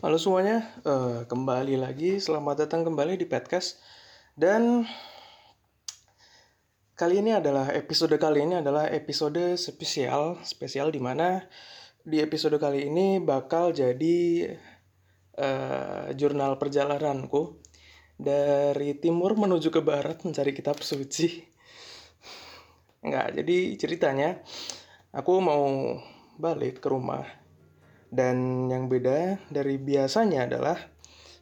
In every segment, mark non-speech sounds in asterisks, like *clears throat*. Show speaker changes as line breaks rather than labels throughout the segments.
Halo semuanya, uh, kembali lagi. Selamat datang kembali di podcast. Dan kali ini adalah episode kali ini adalah episode spesial, spesial di mana di episode kali ini bakal jadi uh, jurnal perjalananku dari timur menuju ke barat mencari kitab suci. Enggak, jadi ceritanya aku mau balik ke rumah dan yang beda dari biasanya adalah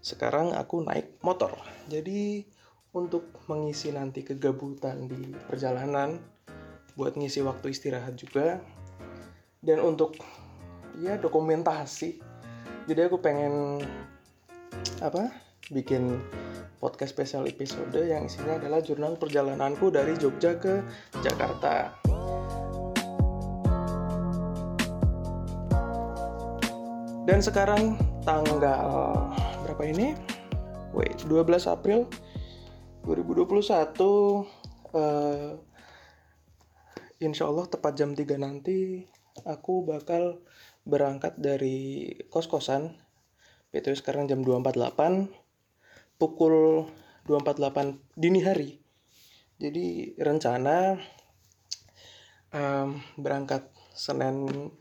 sekarang aku naik motor. Jadi untuk mengisi nanti kegabutan di perjalanan, buat ngisi waktu istirahat juga, dan untuk ya dokumentasi. Jadi aku pengen apa? Bikin podcast spesial episode yang isinya adalah jurnal perjalananku dari Jogja ke Jakarta. Dan sekarang tanggal berapa ini? Wait, 12 April 2021 uh, Insya Allah tepat jam 3 nanti aku bakal berangkat dari kos-kosan PTW sekarang jam 2.48 pukul 2.48 dini hari jadi rencana um, berangkat Senin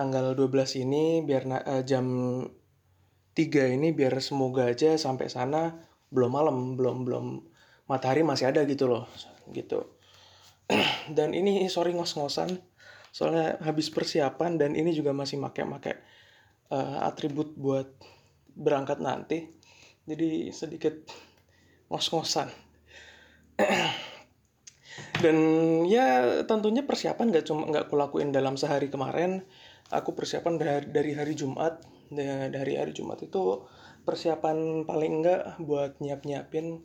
tanggal 12 ini biar uh, jam 3 ini biar semoga aja sampai sana belum malam, belum belum matahari masih ada gitu loh. Gitu. *clears throat* dan ini sorry ngos-ngosan soalnya habis persiapan dan ini juga masih make-make uh, atribut buat berangkat nanti. Jadi sedikit ngos-ngosan. *clears throat* dan ya tentunya persiapan gak cuma nggak kulakuin dalam sehari kemarin aku persiapan dari, hari Jumat dari hari Jumat itu persiapan paling enggak buat nyiap nyiapin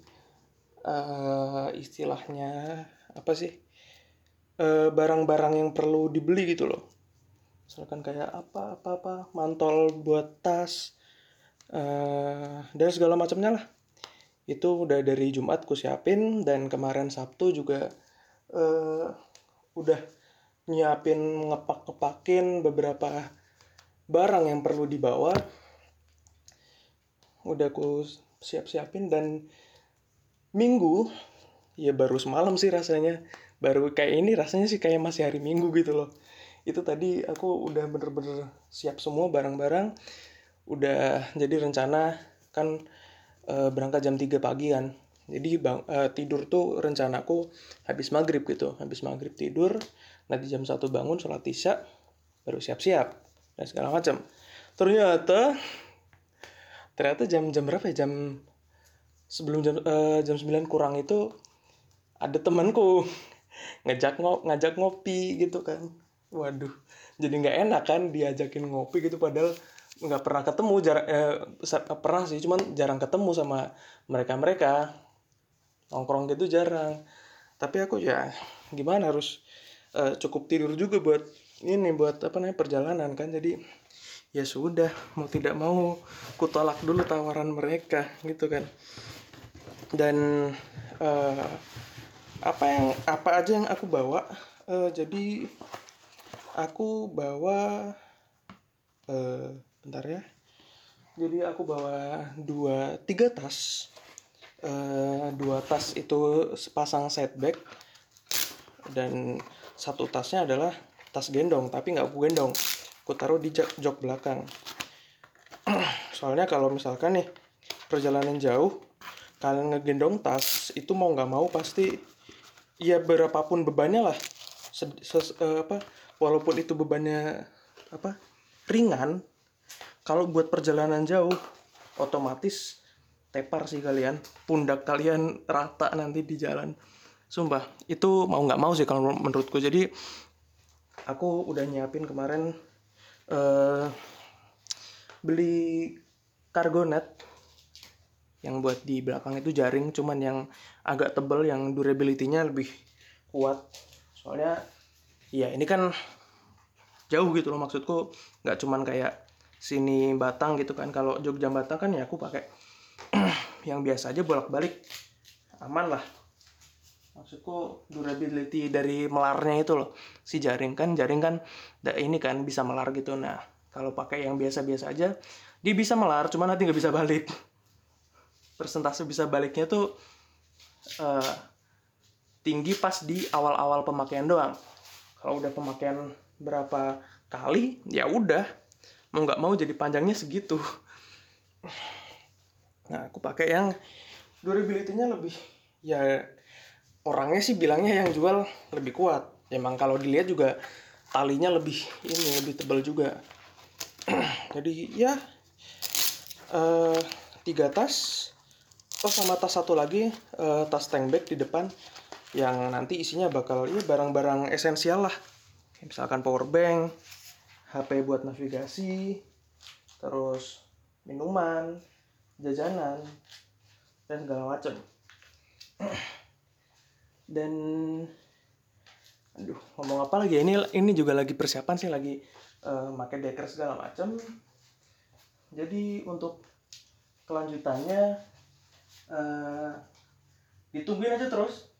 uh, istilahnya apa sih barang barang-barang yang perlu dibeli gitu loh. Misalkan kayak apa apa apa mantol buat tas uh, dan segala macamnya lah. Itu udah dari Jumat ku siapin dan kemarin Sabtu juga uh, udah nyiapin ngepak-ngepakin beberapa barang yang perlu dibawa. Udah aku siap-siapin dan minggu ya baru semalam sih rasanya. Baru kayak ini rasanya sih kayak masih hari minggu gitu loh. Itu tadi aku udah bener-bener siap semua barang-barang. Udah jadi rencana kan e, berangkat jam 3 pagi kan. Jadi bang uh, tidur tuh rencanaku habis maghrib gitu. Habis maghrib tidur nanti jam satu bangun sholat isya baru siap-siap dan segala macam. Ternyata ternyata jam jam berapa ya? Jam sebelum jam uh, jam 9 kurang itu ada temanku *laughs* ngajak ngop ngajak ngopi gitu kan. Waduh jadi nggak enak kan diajakin ngopi gitu padahal nggak pernah ketemu jarang eh, pernah sih cuman jarang ketemu sama mereka mereka nongkrong gitu jarang. Tapi aku ya gimana harus uh, cukup tidur juga buat ini buat apa namanya perjalanan kan. Jadi ya sudah mau tidak mau kutolak dulu tawaran mereka gitu kan. Dan uh, apa yang apa aja yang aku bawa uh, jadi aku bawa uh, bentar ya. Jadi aku bawa dua tiga tas. Uh, dua tas itu sepasang set bag dan satu tasnya adalah tas gendong tapi nggak aku gendong. Aku taruh di jok belakang. *clears throat* Soalnya kalau misalkan nih perjalanan jauh kalian ngegendong tas itu mau nggak mau pasti ya berapapun bebannya lah. Ses, ses, uh, apa walaupun itu bebannya apa ringan kalau buat perjalanan jauh otomatis tepar sih kalian. Pundak kalian rata nanti di jalan sumpah itu mau nggak mau sih kalau menurutku. Jadi aku udah nyiapin kemarin uh, beli cargo net yang buat di belakang itu jaring cuman yang agak tebel yang durability-nya lebih kuat. Soalnya ya ini kan jauh gitu loh maksudku. Nggak cuman kayak sini Batang gitu kan. Kalau Jogja Batang kan ya aku pakai *clears throat* yang biasa aja bolak-balik. Aman lah maksudku durability dari melarnya itu loh. Si jaring kan jaring kan ini kan bisa melar gitu. Nah kalau pakai yang biasa-biasa aja dia bisa melar cuma nanti nggak bisa balik. Persentase bisa baliknya tuh uh, tinggi pas di awal-awal pemakaian doang. Kalau udah pemakaian berapa kali ya udah. Mau nggak mau jadi panjangnya segitu. Nah aku pakai yang durability-nya lebih ya orangnya sih bilangnya yang jual lebih kuat. Emang kalau dilihat juga talinya lebih ini lebih tebal juga. *clears throat* Jadi ya uh, tiga tas. Oh sama tas satu lagi uh, tas tank bag di depan yang nanti isinya bakal ya barang-barang esensial lah. Misalkan power bank HP buat navigasi terus minuman jajanan dan segala macam *clears throat* dan aduh ngomong apa lagi ini ini juga lagi persiapan sih lagi uh, pakai deker segala macam jadi untuk kelanjutannya uh, ditungguin aja terus.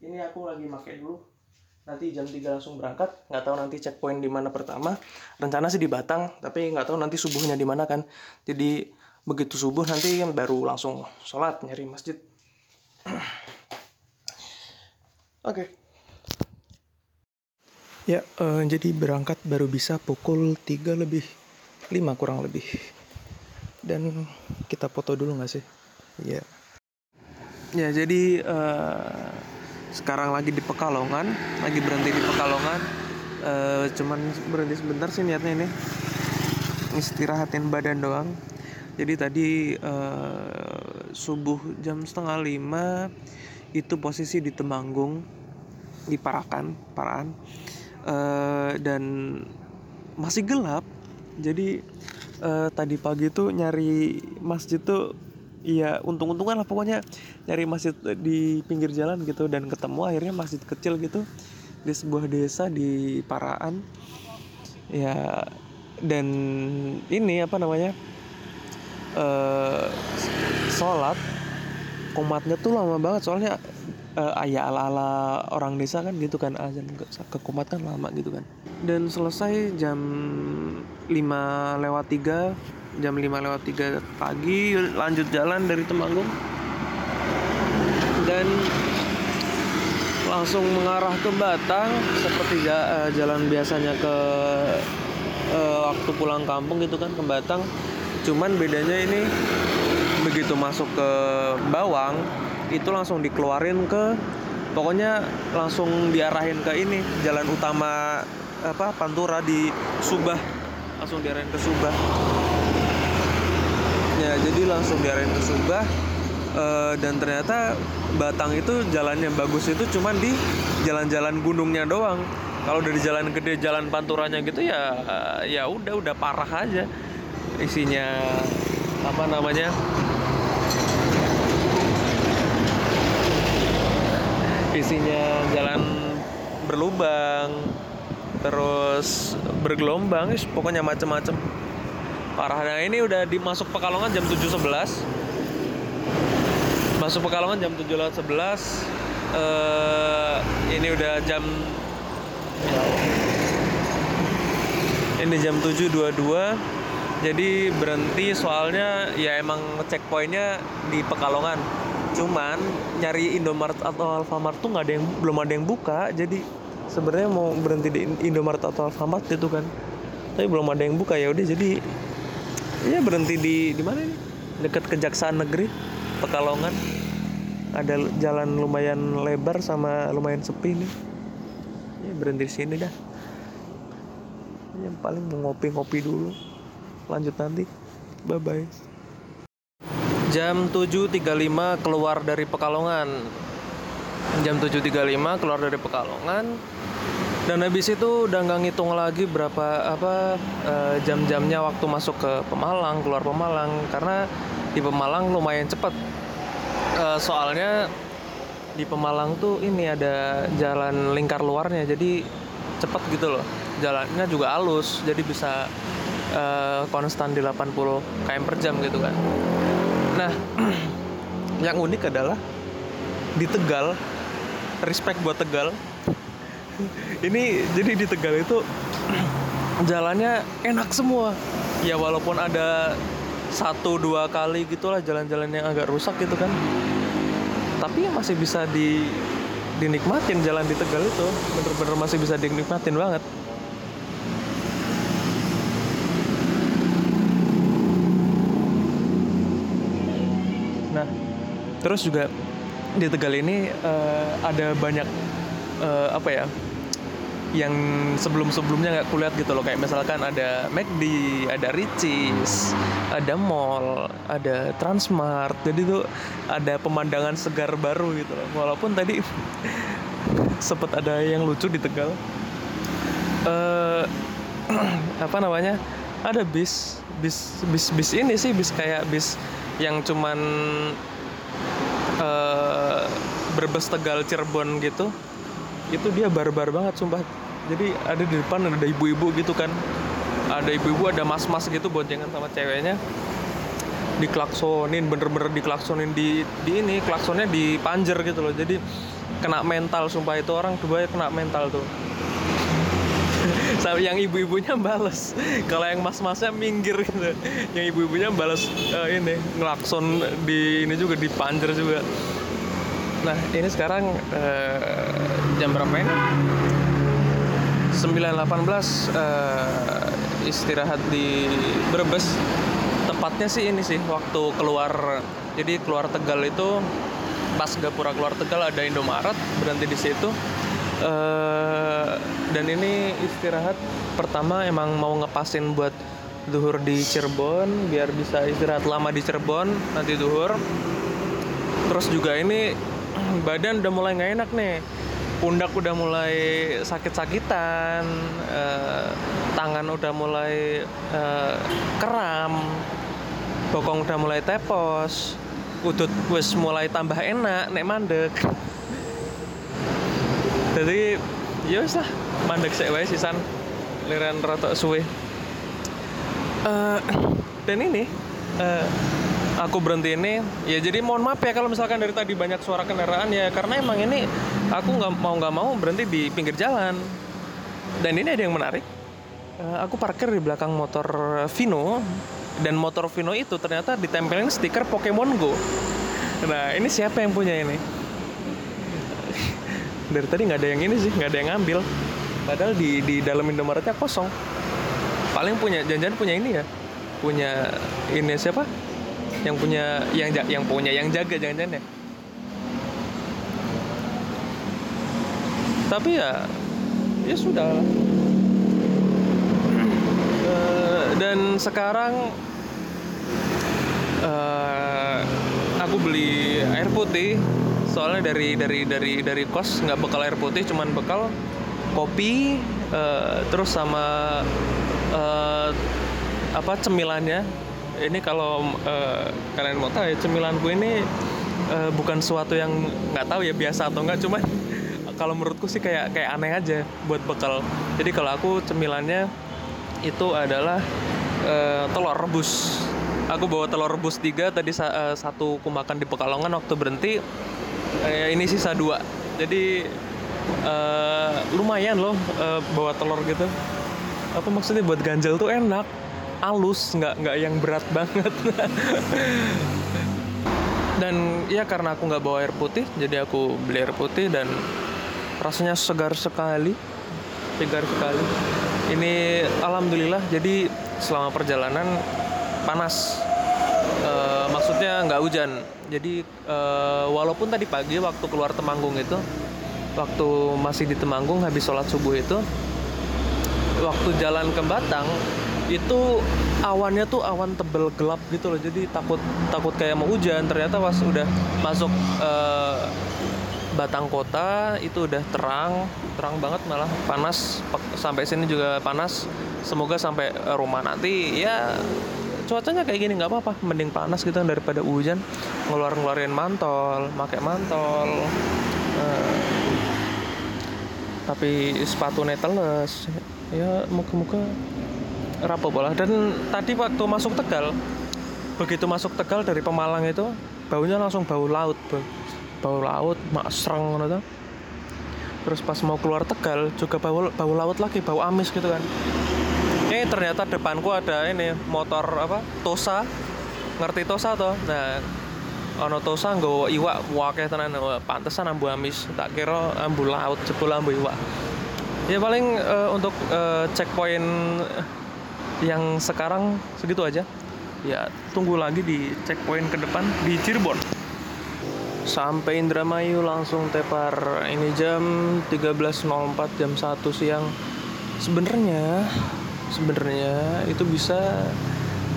Ini aku lagi pakai dulu. Nanti jam 3 langsung berangkat. Nggak tahu nanti checkpoint di mana pertama. Rencana sih di Batang tapi nggak tahu nanti subuhnya di mana kan. Jadi begitu subuh nanti baru langsung sholat nyari masjid *clears throat* oke. Okay. ya uh, jadi berangkat baru bisa pukul 3 lebih 5 kurang lebih. Dan kita foto dulu nggak sih? Ya. Ya jadi uh, sekarang lagi di Pekalongan lagi berhenti di Pekalongan. Uh, cuman berhenti sebentar sih niatnya ini. Istirahatin badan doang. Jadi tadi uh, subuh jam setengah lima itu posisi di Temanggung di Parakan Paraan. Uh, dan masih gelap. Jadi uh, tadi pagi tuh nyari masjid tuh iya untung-untungan lah pokoknya. Nyari masjid di pinggir jalan gitu dan ketemu akhirnya masjid kecil gitu di sebuah desa di Paraan. Ya dan ini apa namanya uh, sholat komatnya tuh lama banget soalnya uh, ayah ala ala orang desa kan gitu kan azan ke, ke komat kan lama gitu kan. Dan selesai jam 5 lewat 3 jam 5 lewat 3 pagi lanjut jalan dari Temanggung. Dan langsung mengarah ke Batang seperti eh, jalan biasanya ke uh, waktu pulang kampung gitu kan ke Batang. Cuman bedanya ini begitu masuk ke Bawang itu langsung dikeluarin ke pokoknya langsung diarahin ke ini jalan utama apa Pantura di Subah. Langsung diarahin ke Subah. Ya jadi langsung diarahin ke Subah uh, dan ternyata Batang itu jalannya bagus itu cuman di jalan-jalan gunungnya doang. Kalau dari jalan gede jalan panturanya gitu ya ya udah udah parah aja isinya apa namanya isinya jalan berlubang terus bergelombang pokoknya macem-macem. Parah nah ini udah dimasuk Pekalongan jam 7.11 masuk Pekalongan jam 7 lewat 11 uh, ini udah jam ini jam 7.22 jadi berhenti soalnya ya emang checkpointnya di Pekalongan cuman nyari Indomaret atau Alfamart tuh nggak ada yang belum ada yang buka jadi sebenarnya mau berhenti di Indomaret atau Alfamart itu kan tapi belum ada yang buka ya udah jadi Iya berhenti di di mana ini? Dekat Kejaksaan Negeri, Pekalongan. Ada jalan lumayan lebar sama lumayan sepi nih. Ya berhenti di sini dah. Yang paling mau ngopi-ngopi dulu. Lanjut nanti. Bye bye. Jam 7.35 keluar dari Pekalongan. Jam 7.35 keluar dari Pekalongan dan habis itu udah nggak ngitung lagi berapa apa uh, jam-jamnya waktu masuk ke Pemalang keluar Pemalang karena di Pemalang lumayan cepet uh, soalnya di Pemalang tuh ini ada jalan lingkar luarnya jadi cepet gitu loh jalannya juga halus jadi bisa uh, konstan di 80 km per jam gitu kan. Nah *clears throat* yang unik adalah di Tegal respect buat Tegal. *laughs* Ini jadi di Tegal itu *clears throat* jalannya enak semua. Ya walaupun ada satu dua kali gitulah jalan-jalan yang agak rusak gitu kan. Tapi masih bisa di dinikmatin jalan di Tegal itu. Bener-bener masih bisa dinikmatin banget terus juga di Tegal ini uh, ada banyak uh, apa ya yang sebelum-sebelumnya nggak kulihat gitu loh kayak misalkan ada McD, ada Ricis, ada mall, ada Transmart. Jadi tuh ada pemandangan segar baru gitu loh. Walaupun tadi *laughs* sempet ada yang lucu di Tegal. Uh, *clears throat* apa namanya? Ada bis, bis, bis, bis ini sih bis kayak bis yang cuman uh, Brebes Tegal Cirebon gitu itu dia barbar banget sumpah. Jadi ada di depan ada ibu-ibu gitu kan. Ada ibu-ibu ada mas-mas gitu boncengan sama ceweknya. Diklaksonin bener-bener diklaksonin di di ini klaksonnya di panjer gitu loh. Jadi kena mental sumpah. Itu orang dua kena mental tuh Sampai yang ibu-ibunya bales. Kalau yang mas-masnya minggir gitu. Yang ibu-ibunya bales uh, ini ngelakson di ini juga di panjer juga. Nah ini sekarang uh, jam berapa ya 9.18 uh, istirahat di Brebes. Tepatnya sih ini sih waktu keluar jadi keluar Tegal itu pas Gapura keluar Tegal ada Indomaret berhenti di situ uh, dan ini istirahat. Pertama emang mau ngepasin buat duhur di Cirebon biar bisa istirahat lama di Cirebon nanti duhur. Terus juga ini *clears throat* badan udah mulai nggak enak nih. Pundak udah mulai sakit-sakitan, uh, tangan udah mulai uh, kram, bokong udah mulai tepos, udut wis mulai tambah enak, nek mandek. Jadi ya wis lah, mandek sik wae sisan. Liran rata suwe. Uh, dan ini uh, aku berhenti ini ya jadi mohon maaf ya kalau misalkan dari tadi banyak suara kendaraan ya karena emang ini aku nggak mau nggak mau berhenti di pinggir jalan. Dan ini ada yang menarik. Uh, aku parkir di belakang motor Vino dan motor Vino itu ternyata ditempelin stiker Pokemon Go. Nah ini siapa yang punya ini dari tadi nggak ada yang ini sih nggak ada yang ngambil. Padahal di di dalam Indomaretnya kosong. Paling punya janjian punya ini ya. Punya ini siapa? Yang punya yang yang punya yang jaga jangan-jangan ya tapi ya ya sudah. Uh, dan sekarang uh, aku beli air putih soalnya dari dari dari dari kos nggak bekal air putih cuman bekal kopi uh, terus sama uh, apa cemilannya. Ini kalau uh, kalian mau tahu ya cemilanku ini uh, bukan sesuatu yang nggak tahu ya biasa atau enggak cuman *laughs* kalau menurutku sih kayak kayak aneh aja buat bekal. Jadi kalau aku cemilannya itu adalah uh, telur rebus. Aku bawa telur rebus tiga tadi uh, satu aku makan di Pekalongan waktu berhenti uh, ini sisa dua. Jadi uh, lumayan loh uh, bawa telur gitu. Apa maksudnya buat ganjel tuh enak halus nggak nggak yang berat banget. *laughs* Dan ya karena aku nggak bawa air putih jadi aku beli air putih dan rasanya segar sekali segar sekali. Ini alhamdulillah jadi selama perjalanan panas maksudnya nggak hujan. Jadi e, walaupun tadi pagi waktu keluar Temanggung itu waktu masih di Temanggung habis sholat subuh itu waktu jalan ke Batang itu awannya tuh awan tebel gelap gitu loh. Jadi takut takut kayak mau hujan. Ternyata pas udah masuk uh, Batang Kota itu udah terang terang banget malah. Panas sampai sini juga panas. Semoga sampai rumah nanti. Ya cuacanya kayak gini nggak apa-apa. Mending panas gitu daripada hujan. Ngeluar ngeluarin mantol pakai mantol. Uh, tapi sepatu neteles ya muka-muka rapuh bola. Dan tadi waktu masuk Tegal begitu masuk Tegal dari Pemalang itu baunya langsung bau laut bau, laut mak serang gitu terus pas mau keluar Tegal juga bau bau laut lagi bau amis gitu kan eh ternyata depanku ada ini motor apa Tosa. Ngerti Tosa toh? Nah ono Tosa nggo iwak wake tenan. Pantesan ambu amis. Tak kira ambu laut jebul ambu iwak. Ya paling eh, untuk eh, checkpoint yang sekarang segitu aja. Ya tunggu lagi di checkpoint ke depan di Cirebon. Sampai Indramayu langsung tepar. Ini jam 13.04 jam 1 siang. Sebenarnya sebenarnya itu bisa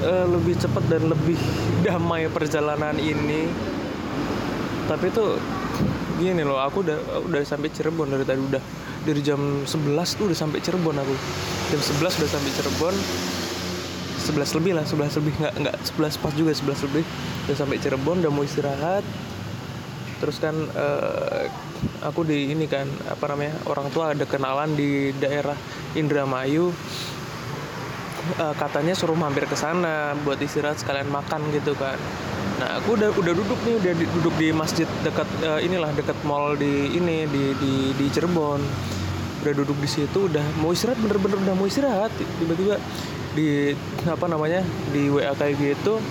uh, lebih cepat dan lebih *laughs* damai perjalanan ini. Tapi itu gini loh aku udah udah sampai Cirebon dari tadi udah dari jam 11 tuh udah sampai Cirebon aku. Jam 11 udah sampai Cirebon 11 lebih lah 11 lebih nggak nggak 11 pas juga 11 lebih. Udah sampai Cirebon udah mau istirahat. Terus kan uh, aku di ini kan apa namanya orang tua ada kenalan di daerah Indramayu uh, katanya suruh mampir ke sana buat istirahat sekalian makan gitu kan. Nah aku udah udah duduk nih udah duduk di masjid dekat uh, inilah dekat mall di ini di di di Cirebon. Udah duduk di situ udah mau istirahat bener-bener udah mau istirahat. Tiba-tiba di apa namanya di WA kayak gitu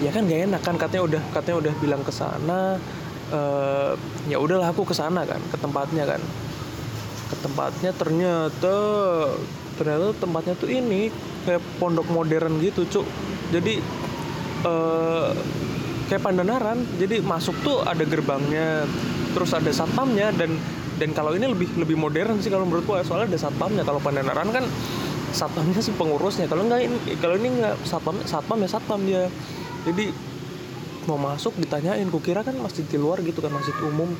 ya kan gak enak kan katanya udah katanya udah bilang ke sana uh, ya udahlah aku ke sana kan ke tempatnya kan. Ke tempatnya ternyata ternyata tempatnya tuh ini kayak pondok modern gitu cuk. Jadi uh, kayak pandanaran. Jadi masuk tuh ada gerbangnya terus ada satpamnya dan dan kalau ini lebih lebih modern sih kalau menurutku soalnya ada satpamnya. Kalau pandanaran kan satpamnya sih pengurusnya. Kalau enggak ini kalau ini enggak satpam satpam ya satpam dia. Jadi mau masuk ditanyain kukira kan masjid di luar gitu kan masjid umum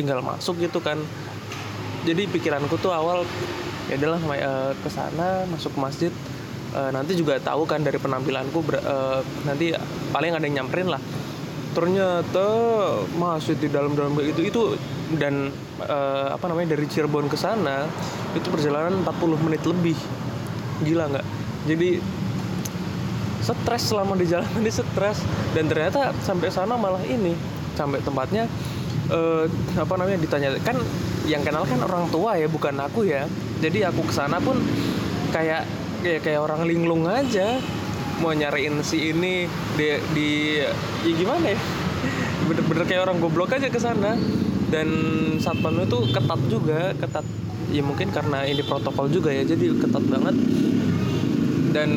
tinggal masuk gitu kan. Jadi pikiranku tuh awal ya adalah uh, ke sana masuk ke masjid. Uh, nanti juga tahu kan dari penampilanku uh, nanti paling ada yang nyamperin lah. Ternyata masjid di dalam-dalam itu itu dan uh, apa namanya dari Cirebon ke sana itu perjalanan 40 menit lebih. Gila nggak? Jadi stres selama di jalan *laughs* ini stres. Dan ternyata sampai sana malah ini sampai tempatnya uh, apa namanya ditanya kan yang kenal kan orang tua ya bukan aku ya jadi aku ke sana pun kayak kayak kayak orang linglung aja. Mau nyariin si ini di di ya gimana ya? Bener-bener kayak orang goblok aja ke sana. Dan satpam itu ketat juga ketat. Ya mungkin karena ini protokol juga ya jadi ketat banget. Dan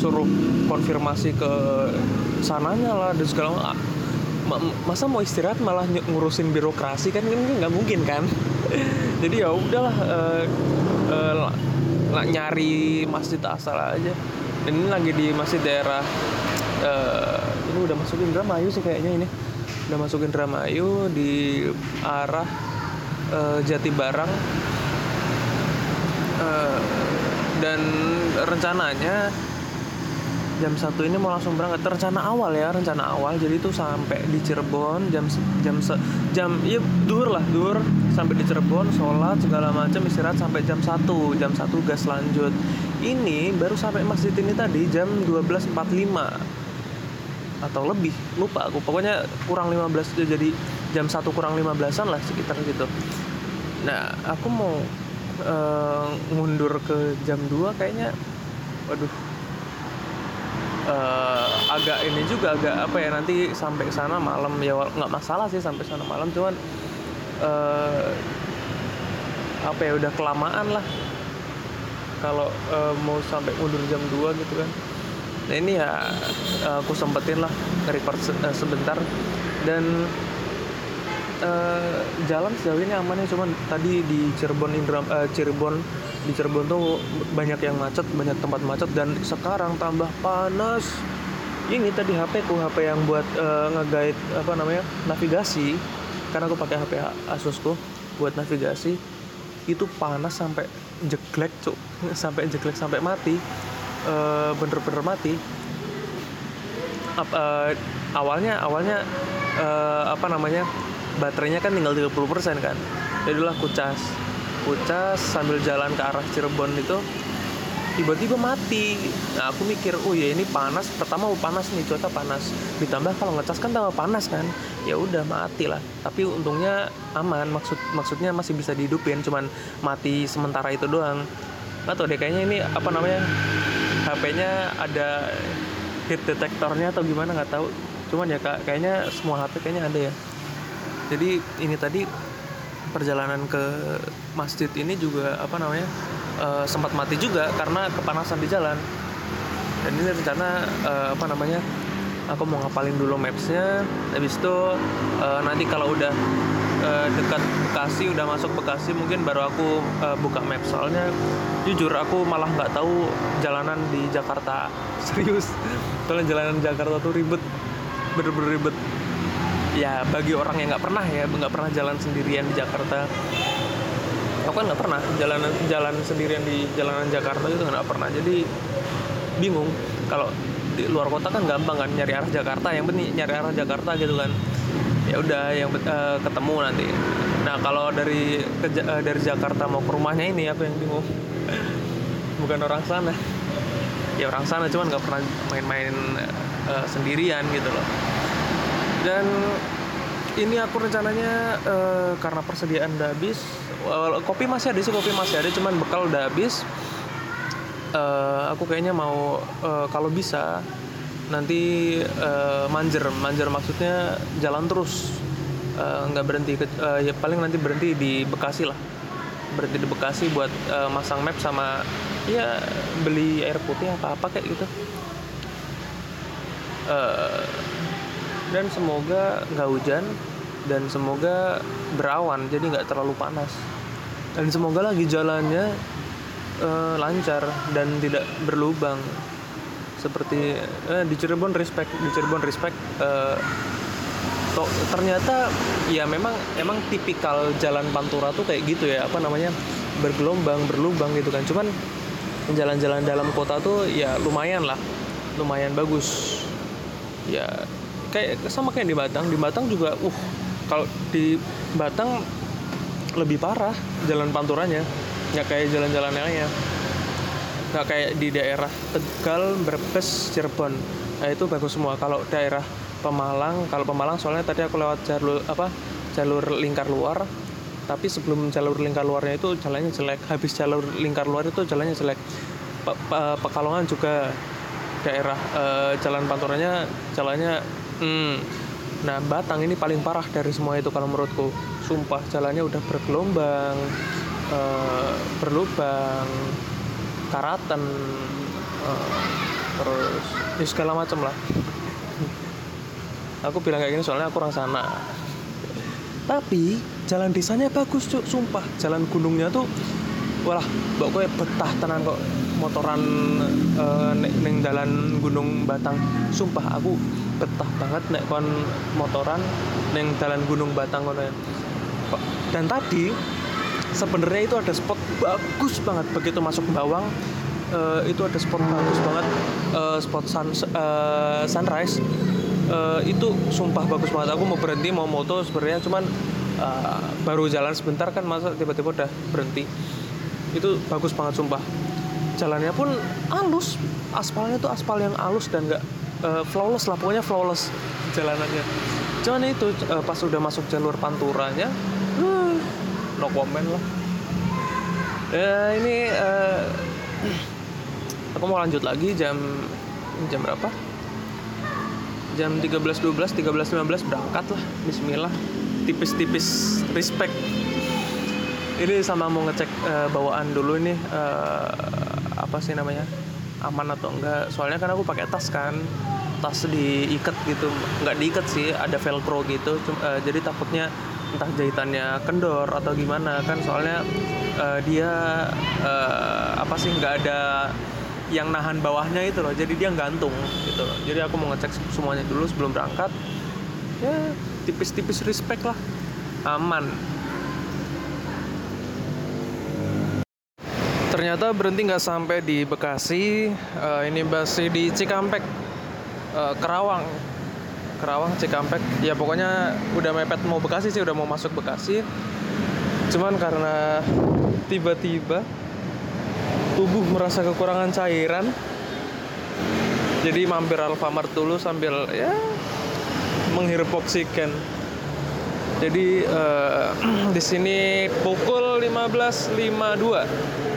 suruh konfirmasi ke sananya lah dan segala masa mau istirahat malah ngurusin birokrasi kan? Kan nggak mungkin kan jadi ya udahlah uh, uh, nyari masjid asal aja. Dan ini lagi di masjid daerah uh, ini udah masukin Indramayu sih kayaknya ini. Udah masukin Indramayu di arah uh, Jati Barang. Uh, dan rencananya jam satu ini mau langsung berangkat. Rencana awal ya rencana awal. Jadi itu sampai di Cirebon jam jam se, jam iya dur lah dur sampai di Cirebon sholat segala macam istirahat sampai jam satu. Jam satu gas lanjut. Ini baru sampai masjid ini tadi jam 12.45 atau lebih lupa aku. Pokoknya kurang 15 jadi jam satu kurang 15an lah sekitar gitu nah aku mau uh, mundur ke jam 2 kayaknya. Waduh uh, agak ini juga agak apa ya nanti sampai sana malam ya nggak masalah sih sampai sana malam cuman uh, apa ya udah kelamaan lah. Kalau uh, mau sampai mundur jam 2 gitu kan. Nah ini ya aku sempetin lah record uh, sebentar. Dan uh, jalan sejauh ini aman ya cuman tadi di Cirebon Indra uh, Cirebon di Cirebon tuh banyak yang macet banyak tempat macet dan sekarang tambah panas. Ini tadi HP ku HP yang buat uh, nge apa namanya navigasi. Karena aku pakai HP Asus ku buat navigasi. Itu panas sampai jeglek cuk. *laughs* Sampai jeglek sampai mati. Bener-bener uh, mati uh, awalnya awalnya apa namanya baterainya kan tinggal 30% kan. Jadilah kucas kucas sambil jalan ke arah Cirebon itu tiba-tiba mati. Nah aku mikir oh ya ini panas. Pertama panas nih cuaca panas. Ditambah kalau ngecas kan tambah panas kan? Ya udah mati lah. Tapi untungnya aman. Maksud maksudnya masih bisa dihidupin cuman mati sementara itu doang. Atau deh kayaknya ini apa namanya HP-nya ada hit detektornya atau gimana nggak tahu. Cuman ya kak kayaknya semua HP kayaknya ada ya. Jadi ini tadi perjalanan ke masjid ini juga apa namanya uh, sempat mati juga karena kepanasan di jalan. Dan ini rencana uh, apa namanya aku mau ngapalin dulu mapsnya. Habis itu uh, nanti kalau udah uh, dekat Bekasi udah masuk Bekasi mungkin baru aku uh, buka map. Soalnya jujur aku malah nggak tahu jalanan di Jakarta *laughs* serius. Soalnya jalanan Jakarta tuh ribet bener-bener ribet ya bagi orang yang nggak pernah ya nggak pernah jalan sendirian di Jakarta. Aku kan nggak pernah jalan jalan sendirian di jalanan Jakarta itu nggak pernah. Jadi bingung. Kalau di luar kota kan gampang kan nyari arah Jakarta. Yang penting nyari arah Jakarta gitu kan. Ya udah yang uh, ketemu nanti. Nah kalau dari ke, uh, dari Jakarta mau ke rumahnya ini apa yang bingung. *laughs* Bukan orang sana. Ya orang sana cuman nggak pernah main-main uh, sendirian gitu loh dan ini aku rencananya uh, karena persediaan udah habis kopi masih ada sih kopi masih ada cuman bekal udah habis. Uh, aku kayaknya mau uh, kalau bisa nanti uh, manjer. Manjer maksudnya jalan terus. Nggak uh, berhenti ke, uh, ya paling nanti berhenti di Bekasi lah. Berhenti di Bekasi buat uh, masang map sama ya beli air putih apa apa kayak gitu. Uh, dan semoga nggak hujan dan semoga berawan jadi nggak terlalu panas. Dan semoga lagi jalannya uh, lancar dan tidak berlubang. Seperti eh, di Cirebon respect di Cirebon respect uh, to, ternyata ya memang emang tipikal jalan Pantura tuh kayak gitu ya apa namanya bergelombang berlubang gitu kan. Cuman jalan-jalan dalam kota tuh ya lumayan lah lumayan bagus. Ya kayak sama kayak di Batang. Di Batang juga uh kalau di Batang lebih parah jalan panturanya nggak kayak jalan-jalan lainnya. Nggak kayak di daerah Tegal Brebes Cirebon. Nah itu bagus semua. Kalau daerah Pemalang kalau Pemalang soalnya tadi aku lewat jalur apa jalur lingkar luar. Tapi sebelum jalur lingkar luarnya itu jalannya jelek. Habis jalur lingkar luar itu jalannya jelek. Pe -pe Pekalongan juga daerah e, jalan panturanya jalannya hmm, nah Batang ini paling parah dari semua itu kalau menurutku. Sumpah jalannya udah bergelombang uh, berlubang karatan uh, terus ya segala macam lah. Aku bilang kayak gini soalnya aku orang sana. Tapi jalan desanya bagus cuk. Sumpah jalan gunungnya tuh walah gue betah tenan kok motoran uh, neng jalan gunung batang. Sumpah aku betah banget nek kon motoran neng jalan gunung batang kono ya. dan tadi sebenarnya itu ada spot bagus banget. Begitu masuk Bawang uh, itu ada spot bagus banget uh, spot sun, uh, sunrise. Uh, itu sumpah bagus banget. Aku mau berhenti mau moto sebenarnya. Cuman uh, baru jalan sebentar kan masa tiba-tiba udah berhenti. Itu bagus banget sumpah jalannya pun halus. Aspalnya tuh aspal yang halus dan nggak uh, flawless lah pokoknya flawless jalanannya. Cuman itu uh, pas udah masuk jalur panturanya uh, no comment lah. Ya ini uh, aku mau lanjut lagi jam jam berapa? Jam 13.12 13.15 berangkat lah. Bismillah. Tipis-tipis respect. Ini sama mau ngecek uh, bawaan dulu nih uh, apa sih namanya aman atau enggak. Soalnya kan aku pakai tas kan tas diikat gitu. Nggak diikat sih ada velcro gitu. Cuma, uh, jadi takutnya entah jahitannya kendor atau gimana kan. Soalnya uh, dia uh, apa sih nggak ada yang nahan bawahnya itu loh. Jadi dia gantung gitu. Loh jadi aku mau ngecek semuanya dulu sebelum berangkat. Ya tipis-tipis respect lah. Aman ternyata berhenti nggak sampai di Bekasi uh, ini masih di Cikampek uh, Kerawang. Kerawang Cikampek. Ya pokoknya udah mepet mau Bekasi sih udah mau masuk Bekasi. Cuman karena tiba-tiba tubuh merasa kekurangan cairan jadi mampir Alfamart dulu sambil ya menghirup oksigen. Jadi uh, *clears throat* di sini pukul 15.52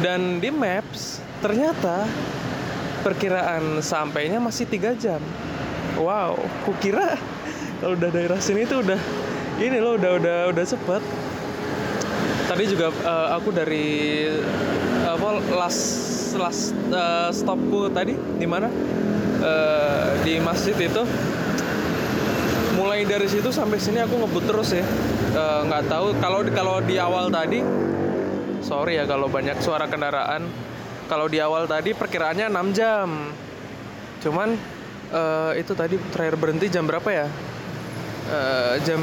dan di Maps ternyata perkiraan sampainya masih tiga jam. Wow kukira kalau udah daerah sini tuh udah ini loh udah udah udah cepet. Tadi juga uh, aku dari apa last last uh, stopku tadi di mana? Uh, di masjid itu. Mulai dari situ sampai sini aku ngebut terus ya. Nggak uh, tahu kalau kalau di awal tadi sorry ya kalau banyak suara kendaraan. Kalau di awal tadi perkiraannya 6 jam. Cuman uh, itu tadi terakhir berhenti jam berapa ya? Uh, jam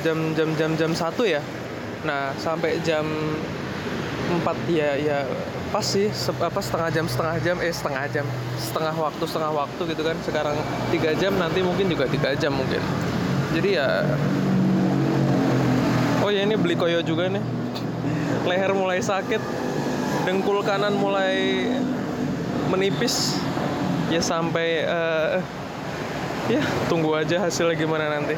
jam jam jam jam satu ya? Nah sampai jam 4 ya ya pas sih apa setengah jam setengah jam eh setengah jam setengah waktu setengah waktu gitu kan. Sekarang tiga jam nanti mungkin juga tiga jam mungkin. Jadi ya oh ya ini beli koyo juga nih leher mulai sakit dengkul kanan mulai menipis. Ya sampai uh, ya tunggu aja hasilnya gimana nanti.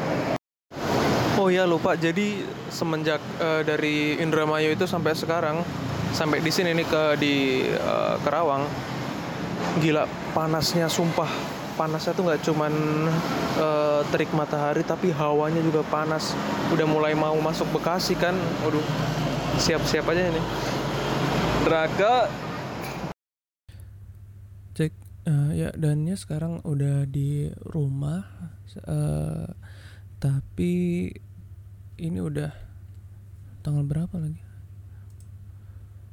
Oh ya lupa. Jadi semenjak uh, dari Indramayu itu sampai sekarang sampai di sini nih ke di uh, Kerawang gila panasnya sumpah panasnya tuh nggak cuman uh, terik matahari tapi hawanya juga panas. Udah mulai mau masuk Bekasi kan waduh siap-siap aja ini. Draga. Cek uh, ya dannya sekarang udah di rumah uh, tapi ini udah tanggal berapa lagi?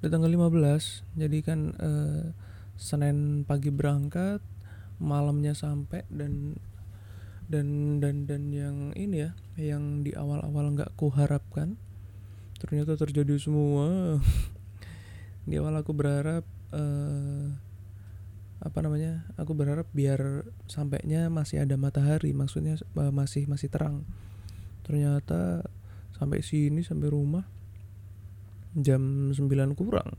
Udah tanggal 15 jadi kan uh, Senin pagi berangkat malamnya sampai dan dan dan dan yang ini ya yang di awal-awal nggak kuharapkan ternyata terjadi semua. *laughs* Di awal aku berharap uh, apa namanya aku berharap biar sampainya masih ada matahari maksudnya uh, masih masih terang. Ternyata sampai sini sampai rumah jam 9 kurang.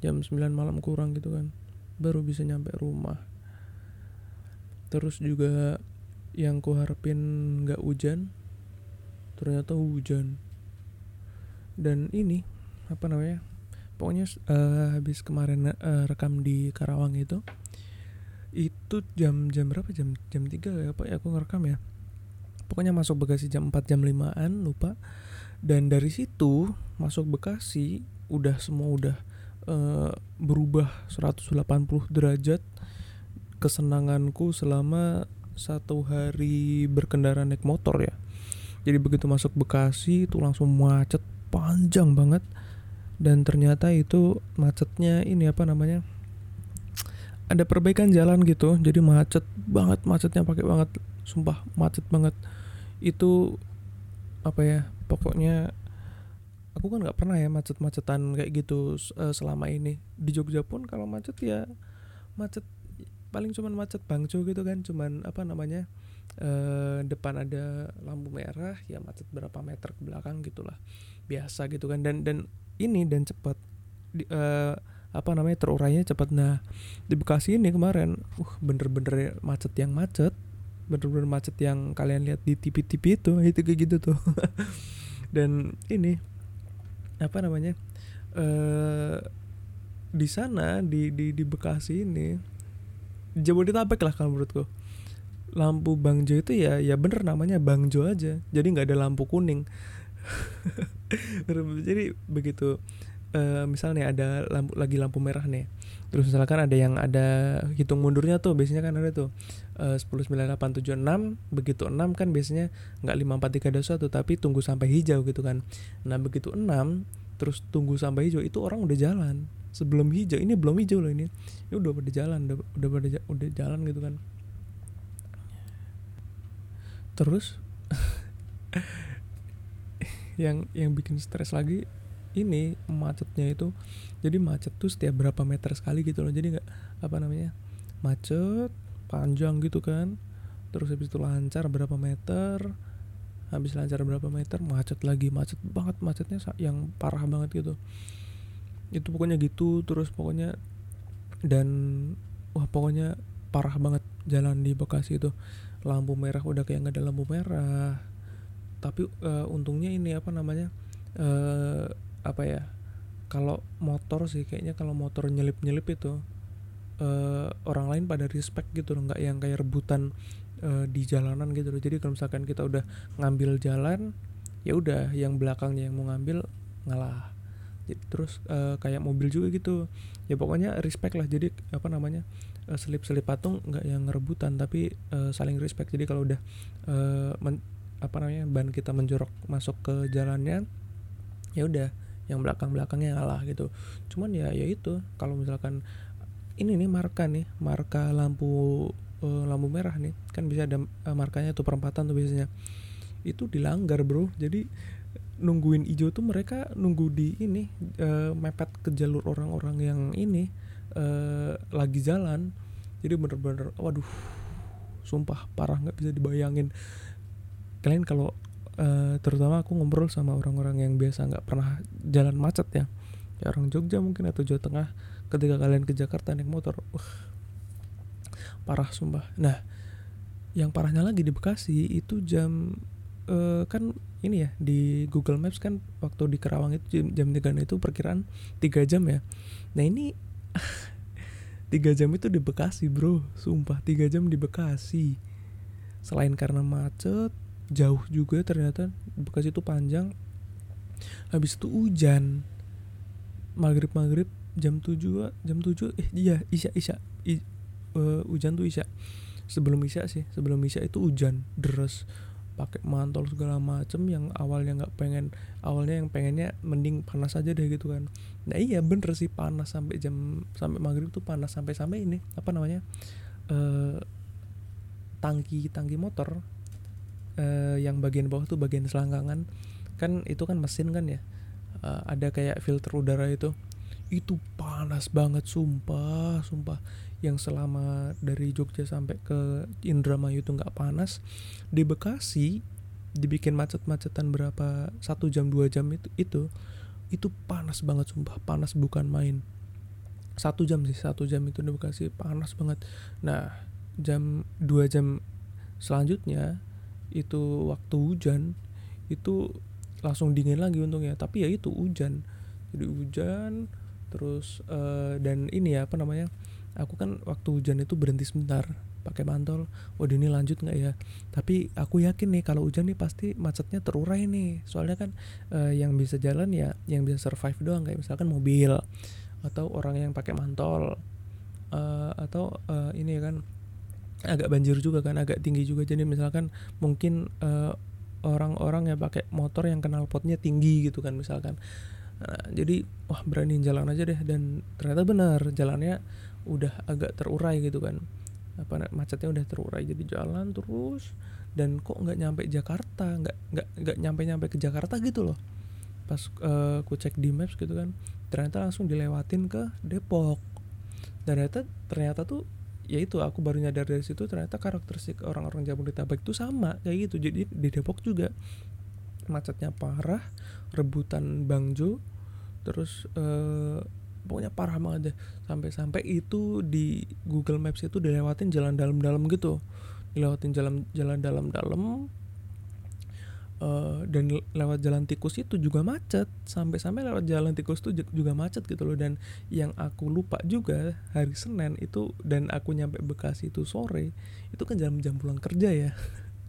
Jam 9 malam kurang gitu kan. Baru bisa nyampe rumah. Terus juga yang ku harapin nggak hujan ternyata hujan dan ini apa namanya pokoknya uh, habis kemarin uh, rekam di Karawang itu itu jam jam berapa? Jam jam tiga ya pak ya aku ngerekam ya. Pokoknya masuk Bekasi jam 4 jam 5an lupa. Dan dari situ masuk Bekasi udah semua udah uh, berubah 180 derajat kesenanganku selama satu hari berkendara naik motor ya. Jadi begitu masuk Bekasi itu langsung macet panjang banget. Dan ternyata itu macetnya ini apa namanya ada perbaikan jalan gitu. Jadi macet banget macetnya pakai banget. Sumpah macet banget. Itu apa ya pokoknya aku kan nggak pernah ya macet-macetan kayak gitu uh, selama ini. Di Jogja pun kalau macet ya macet paling cuman macet bangco gitu kan. Cuman apa namanya uh, depan ada lampu merah ya macet berapa meter ke belakang gitulah biasa gitu kan. Dan dan ini dan cepat uh, apa namanya terurainya cepat. Nah di Bekasi ini kemarin uh bener-bener macet yang macet. Bener-bener macet yang kalian lihat di TV-TV itu *laughs* itu kayak gitu tuh. *laughs* Dan ini apa namanya uh, di sana di di di Bekasi ini Jabodetabek lah kalau menurutku. Lampu Bangjo itu ya ya bener namanya Bangjo aja. Jadi nggak ada lampu kuning *laughs* jadi begitu uh, misalnya ada lampu lagi lampu merah nih. Terus misalkan ada yang ada hitung mundurnya tuh biasanya kan ada tuh uh, 10 9 8 7 6 begitu 6 kan biasanya nggak 5 4 3 2 1 tapi tunggu sampai hijau gitu kan. Nah begitu 6 terus tunggu sampai hijau itu orang udah jalan. Sebelum hijau ini belum hijau loh ini. Ini udah pada jalan udah udah pada udah jalan gitu kan. Terus *laughs* yang yang bikin stres lagi ini macetnya itu. Jadi macet tuh setiap berapa meter sekali gitu loh. Jadi nggak apa namanya macet panjang gitu kan. Terus habis itu lancar berapa meter habis lancar berapa meter macet lagi macet banget macetnya yang parah banget gitu. Itu pokoknya gitu terus pokoknya dan wah pokoknya parah banget jalan di Bekasi itu. Lampu merah udah kayak nggak ada lampu merah tapi uh, untungnya ini apa namanya uh, apa ya kalau motor sih kayaknya kalau motor nyelip nyelip itu uh, orang lain pada respect gitu loh nggak yang kayak rebutan uh, di jalanan gitu loh. Jadi kalau misalkan kita udah ngambil jalan ya udah yang belakangnya yang mau ngambil ngalah. Jadi, terus uh, kayak mobil juga gitu. Ya pokoknya respect lah. Jadi apa namanya uh, selip-selip patung nggak yang rebutan tapi uh, saling respect. Jadi kalau udah uh, apa namanya ban kita menjorok masuk ke jalannya ya udah yang belakang belakangnya ngalah gitu. Cuman ya ya itu kalau misalkan ini nih marka nih marka lampu uh, lampu merah nih kan bisa ada uh, markanya tuh perempatan tuh biasanya. Itu dilanggar bro. Jadi nungguin hijau tuh mereka nunggu di ini uh, mepet ke jalur orang-orang yang ini uh, lagi jalan. Jadi bener-bener waduh sumpah parah nggak bisa dibayangin kalian kalau uh, terutama aku ngobrol sama orang-orang yang biasa nggak pernah jalan macet ya ya orang Jogja mungkin atau Jawa Tengah ketika kalian ke Jakarta naik motor uh, parah sumpah. Nah yang parahnya lagi di Bekasi itu jam uh, kan ini ya di Google Maps kan waktu di Kerawang itu jam, jam 3 itu perkiraan 3 jam ya. Nah ini *laughs* tiga jam itu di Bekasi bro. Sumpah tiga jam di Bekasi. Selain karena macet jauh juga ternyata Bekasi itu panjang. Habis itu hujan. Maghrib maghrib jam 7 jam 7 eh iya isya isya. I, uh, hujan tuh isya. Sebelum isya sih sebelum isya itu hujan deras. Pakai mantel segala macem yang awalnya nggak pengen awalnya yang pengennya mending panas aja deh gitu kan. Nah iya bener sih panas sampai jam sampai maghrib tuh panas sampai sampai ini apa namanya uh, tangki tangki motor uh, yang bagian bawah tuh bagian selangkangan. Kan itu kan mesin kan ya? Uh, ada kayak filter udara itu. Itu panas banget sumpah sumpah. Yang selama dari Jogja sampai ke Indramayu itu nggak panas. Di Bekasi dibikin macet-macetan berapa satu jam dua jam itu itu itu panas banget sumpah. Panas bukan main. Satu jam sih satu jam itu di Bekasi panas banget. Nah jam dua jam selanjutnya itu waktu hujan itu langsung dingin lagi untungnya. Tapi ya itu hujan. Jadi hujan terus uh, dan ini ya apa namanya aku kan waktu hujan itu berhenti sebentar pakai mantol. Waduh ini lanjut nggak ya? Tapi aku yakin nih kalau hujan nih pasti macetnya terurai nih. Soalnya kan uh, yang bisa jalan ya yang bisa survive doang. Kayak misalkan mobil atau orang yang pakai mantol uh, atau uh, ini kan agak banjir juga kan agak tinggi juga. Jadi misalkan mungkin uh, orang-orang yang pakai motor yang kenal potnya tinggi gitu kan misalkan. Nah, jadi wah berani jalan aja deh. Dan ternyata benar jalannya udah agak terurai gitu kan. Apa macetnya udah terurai. Jadi jalan terus dan kok nggak nyampe Jakarta nggak nggak nggak nyampe nyampe ke Jakarta gitu loh. Pas uh, aku cek di maps gitu kan ternyata langsung dilewatin ke Depok. Dan ternyata ternyata tuh ya itu aku baru nyadar dari situ ternyata karakteristik orang-orang Jabodetabek itu sama kayak gitu. Jadi di Depok juga macetnya parah rebutan Bangjo terus uh, pokoknya parah banget deh. Sampai-sampai itu di Google Maps itu dilewatin jalan dalam-dalam gitu. Dilewatin jalan jalan dalam-dalam uh, dan lewat jalan tikus itu juga macet. Sampai-sampai lewat jalan tikus itu juga macet gitu loh. Dan yang aku lupa juga hari Senin itu dan aku nyampe Bekasi itu sore itu kan jam-jam pulang kerja ya.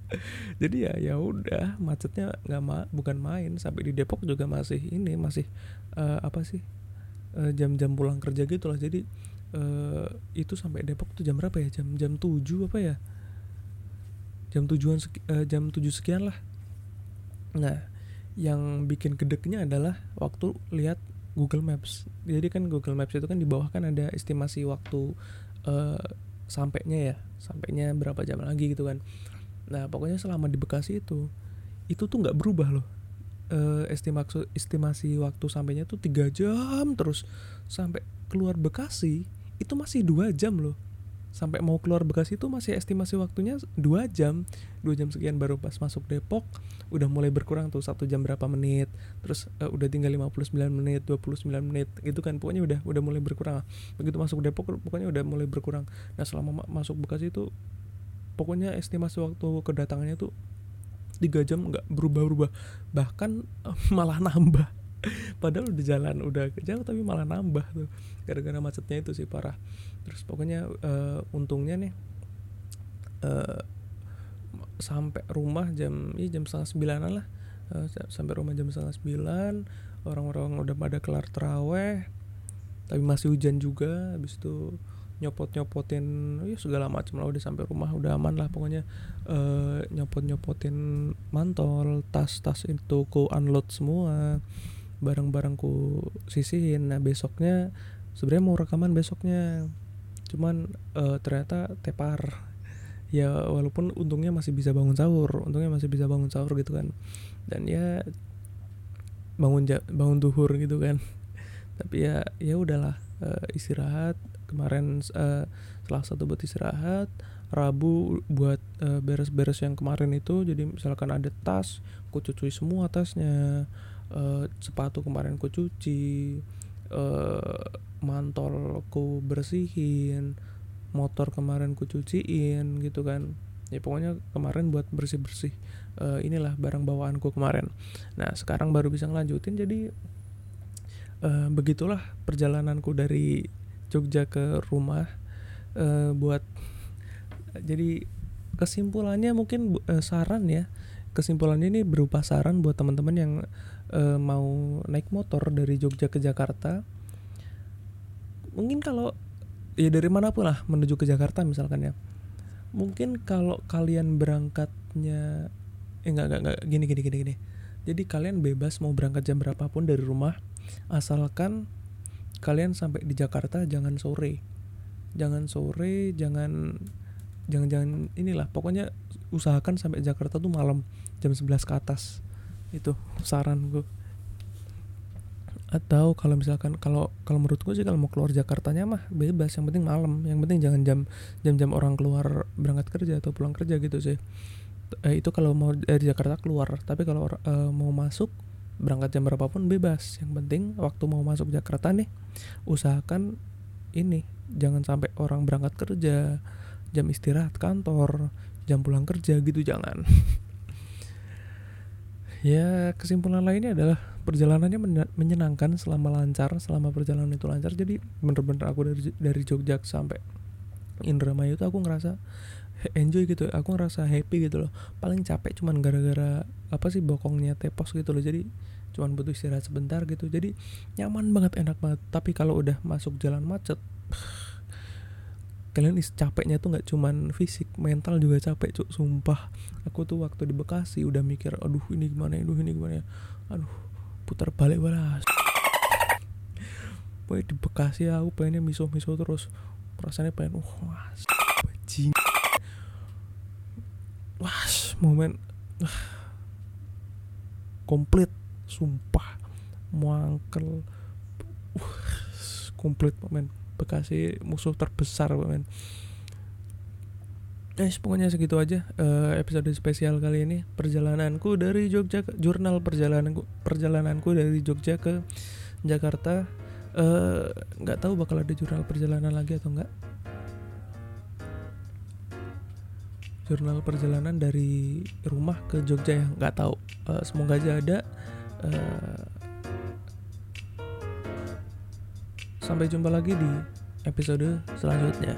*laughs* Jadi ya ya udah macetnya nggak ma bukan main. Sampai di Depok juga masih ini masih uh, apa sih uh, jam-jam pulang kerja gitu lah jadi uh, itu sampai Depok tuh jam berapa ya? Jam jam tujuh apa ya? Jam tujuan uh, jam tujuh sekian lah nah yang bikin gedeknya adalah waktu lihat Google Maps. Jadi kan Google Maps itu kan di bawah kan ada estimasi waktu uh, sampainya ya sampainya berapa jam lagi gitu kan. Nah pokoknya selama di Bekasi itu itu tuh nggak berubah loh. E, estimasi estimasi waktu sampainya tuh tiga jam terus sampai keluar Bekasi itu masih dua jam loh sampai mau keluar Bekasi itu masih estimasi waktunya dua jam. Dua jam sekian baru pas masuk Depok. Udah mulai berkurang tuh satu jam berapa menit. Terus uh, udah tinggal 59 menit 29 menit. Gitu kan pokoknya udah udah mulai berkurang. Begitu masuk Depok pokoknya udah mulai berkurang. Nah selama ma masuk Bekasi itu pokoknya estimasi waktu kedatangannya tuh tiga jam nggak berubah-ubah bahkan *laughs* malah nambah *laughs* padahal udah jalan udah jauh tapi malah nambah tuh. Gara-gara macetnya itu sih parah. Terus pokoknya uh, untungnya nih uh, sampai rumah jam ya jam setengah sembilanan lah. Uh, sampai rumah jam setengah sembilan orang-orang udah pada kelar teraweh tapi masih hujan juga. Habis itu nyopot nyopotin ya segala macam lah udah sampai rumah udah aman lah pokoknya. Uh, nyopot nyopotin mantol tas tas itu ku unload semua barang-barangku sisihin. Nah besoknya sebenarnya mau rekaman besoknya. Cuman uh, ternyata tepar. Ya walaupun untungnya masih bisa bangun sahur. Untungnya masih bisa bangun sahur gitu kan. Dan ya bangun bangun duhur gitu kan. *laughs* Tapi ya ya udahlah uh, istirahat. Kemarin uh, salah satu buat istirahat. Rabu buat beres beres-beres yang kemarin itu. Jadi misalkan ada tas ku cuci semua tasnya uh, sepatu kemarin ku cuci uh, mantol ku bersihin motor kemarin ku cuciin gitu kan. Ya pokoknya kemarin buat bersih bersih uh, inilah barang bawaanku kemarin. Nah sekarang baru bisa ngelanjutin jadi uh, begitulah perjalananku dari Jogja ke rumah uh, buat jadi kesimpulannya mungkin uh, saran ya. Kesimpulannya ini berupa saran buat teman-teman yang uh, mau naik motor dari Jogja ke Jakarta mungkin kalau ya dari mana pun lah menuju ke Jakarta misalkan ya. Mungkin kalau kalian berangkatnya eh enggak enggak enggak gini gini gini gini. Jadi kalian bebas mau berangkat jam berapapun dari rumah asalkan kalian sampai di Jakarta jangan sore. Jangan sore jangan jangan jangan inilah. Pokoknya usahakan sampai Jakarta tuh malam jam 11 ke atas itu saran gue atau kalau misalkan kalau kalau menurut gue sih kalau mau keluar Jakartanya mah bebas yang penting malam. Yang penting jangan jam jam-jam orang keluar berangkat kerja atau pulang kerja gitu sih. Eh, itu kalau mau dari Jakarta keluar. Tapi kalau eh, mau masuk berangkat jam berapapun bebas. Yang penting waktu mau masuk Jakarta nih usahakan ini jangan sampai orang berangkat kerja jam istirahat kantor jam pulang kerja gitu jangan *laughs* ya kesimpulan lainnya adalah perjalanannya menyenangkan selama lancar selama perjalanan itu lancar. Jadi bener-bener aku dari dari Jogja sampai Indramayu itu aku ngerasa enjoy gitu. Aku ngerasa happy gitu loh. Paling capek cuman gara-gara apa sih bokongnya tepos gitu loh. Jadi cuman butuh istirahat sebentar gitu. Jadi nyaman banget enak banget. Tapi kalau udah masuk jalan macet kalian is capeknya tuh nggak cuman fisik mental juga capek cuk sumpah. Aku tuh waktu di Bekasi udah mikir aduh ini gimana aduh ini gimana ya? Aduh putar balik balas Pokoknya di Bekasi aku pengennya miso-miso terus. Rasanya pengen wah bajing wah momen. Uh, komplit sumpah. Muangkel. Uh, komplit momen Bekasi musuh terbesar men. Guys, pokoknya segitu aja uh, episode spesial kali ini. Perjalananku dari Jogja ke jurnal perjalananku perjalananku dari Jogja ke Jakarta eh, nggak uh, tahu bakal ada jurnal perjalanan lagi atau enggak jurnal perjalanan dari rumah ke Jogja ya nggak tahu. Uh, semoga aja ada. Uh, sampai jumpa lagi di episode selanjutnya